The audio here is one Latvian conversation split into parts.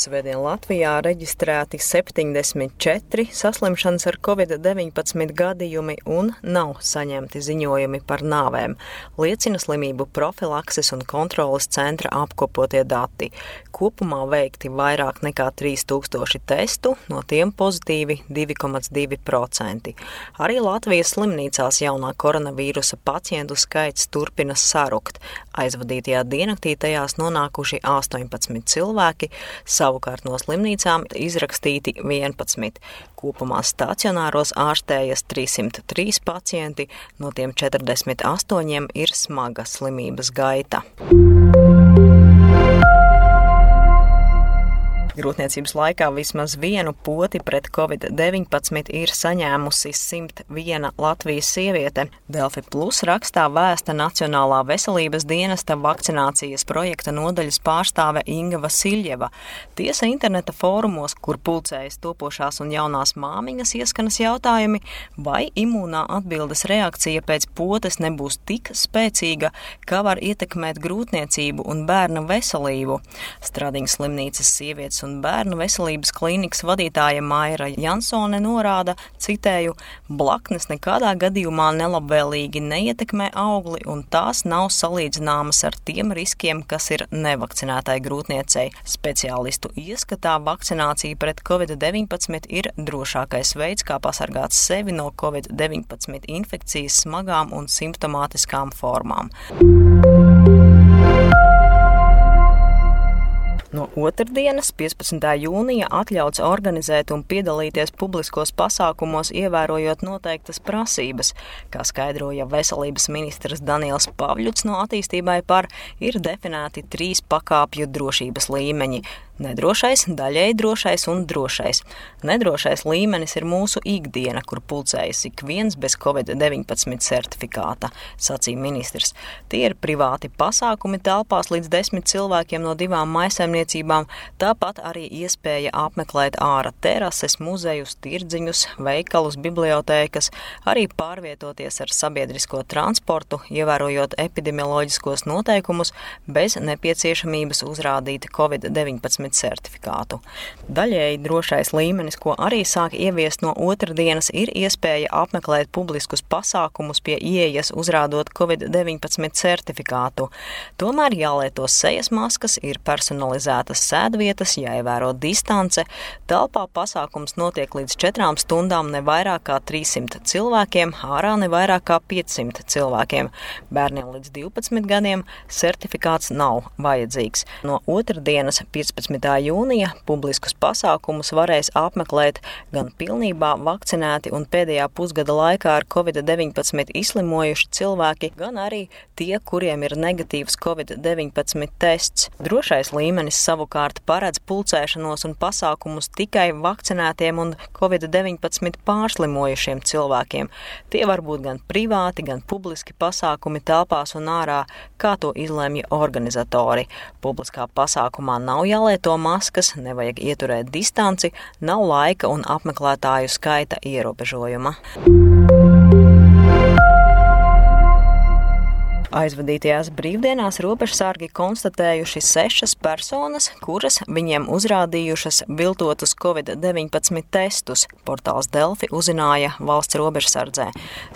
Svētdien Latvijā reģistrēti 74 saslimšanas ar covid-19 gadījumi un nav saņemti ziņojumi par nāvēm, liecina slimību profilakses un kontrolas centra apkopotie dati. Kopumā veikti vairāk nekā 3000 testu, no tiem pozitīvi 2,2%. Arī Latvijas slimnīcās jaunā koronavīrusa pacientu skaits turpina sarukt. Aizvadītajā diennaktī tajās nonākuši 18 cilvēki, savukārt no slimnīcām izrakstīti 11. Kopumā stacionāros ārstējas 303 pacienti, no tiem 48 ir smaga slimības gaita. Grūtniecības laikā vismaz vienu poti pret covid-19 ir saņēmusi 101 Latvijas sieviete. Delfi Plus rakstā vēsta Nacionālā veselības dienesta vakcinācijas projekta nodaļas pārstāve Inga Vasiljeva. Tiesa interneta fórumos, kur pulcējas topošās un jaunās māmiņas, ieskanas jautājumi, vai imūnā atbildes reakcija pēc potes nebūs tik spēcīga, ka var ietekmēt grūtniecību un bērna veselību. Stradiņas slimnīcas sievietes un un bērnu veselības klīnikas vadītāja Maira Jansone norāda, citēju, blaknes nekādā gadījumā nelabvēlīgi neietekmē augli un tās nav salīdzināmas ar tiem riskiem, kas ir nevakcinētai grūtniecei. Speciālistu ieskatā vakcinācija pret covid-19 ir drošākais veids, kā pasargāt sevi no covid-19 infekcijas smagām un simptomātiskām formām. No otrdienas, 15. jūnija, atļauts organizēt un piedalīties publiskos pasākumos, ievērojot noteiktas prasības. Kā skaidroja veselības ministrs Daniels Pavļuts no attīstībai par, ir definēti trīs pakāpju drošības līmeņi Nedrošais, daļēji drošais un drošais. Nedrošais līmenis ir mūsu ikdiena, kur pulcējas ik viens bez covid-19 certifikāta, sacīja ministrs. Tie ir privāti pasākumi telpās līdz desmit cilvēkiem no divām maisaimniecībām, tāpat arī iespēja apmeklēt ārā terases, muzejus, tirdziņus, veikalus, bibliotēkas, arī pārvietoties ar sabiedrisko transportu, ievērojot epidemioloģiskos noteikumus bez nepieciešamības uzrādīt covid-19 pacienta certifikātu. Daļēji drošais līmenis, ko arī sāk ieviest no otrdienas, ir iespēja apmeklēt publiskus pasākumus pie ieejas, uzrādot Covid-19 certifikātu. Tomēr jālieto sejas maskas, ir personalizētas sēdvietas, jāievēro distance. Telpā pasākums notiek līdz 4 stundām, ne vairāk kā 300 cilvēkiem, ārā ne vairāk kā 500 cilvēkiem. Bērniem līdz 12 gadiem certifikāts nav vajadzīgs. No otrdienas 15. Jūnija publiskus pasākumus varēs apmeklēt gan pilnībā vakcinēti un pēdējā pusgada laikā ar covid-19 izslimojuši cilvēki, gan arī tie, kuriem ir negatīvs covid-19 tests. Drošais līmenis savukārt paredz pulcēšanos un pasākumus tikai vakcinētiem un covid-19 pārslimojušiem cilvēkiem. Tie var būt gan privāti, gan publiski pasākumi telpās un ārā, kā to izlemj organizatori. Publiskā pasākumā nav jālieto jālieto maskas, nevajag ieturēt distanci, nav laika un apmeklētāju skaita ierobežojuma. Aizvadītajās brīvdienās robežsargi konstatējuši sešas personas, kuras viņiem uzrādījušas viltotus covid-19 testus. Portāls Delfi uzzināja valsts robežsardzē.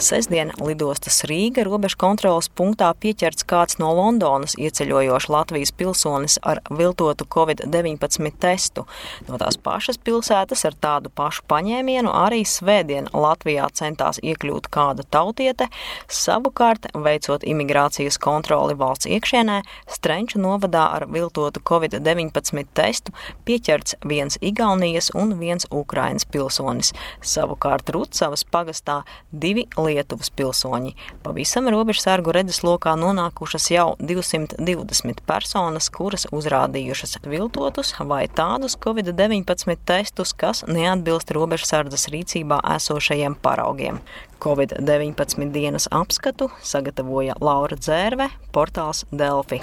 Sesdien lidostas Rīga robežu kontrolas punktā pieķerts kāds no Londonas ieceļojošs Latvijas pilsonis ar viltotu covid-19 testu. No tās pašas pilsētas ar tādu pašu paņēmienu arī svētdien Latvijā centās iekļūt kāda tautiete, savukārt veicot imigrāciju imigrācijas kontroli valsts iekšienē, Strenču novadā ar viltotu covid-19 testu pieķerts viens Igaunijas un viens Ukrainas pilsonis. Savukārt Rucavas pagastā divi Lietuvas pilsoņi. Pavisam robežsargu redzeslokā nonākušas jau 220 personas, kuras uzrādījušas viltotus vai tādus covid-19 testus, kas neatbilst robežsardzes rīcībā esošajiem paraugiem. Covid-19 dienas apskatu sagatavoja Laura Dzērve, portāls Delfi.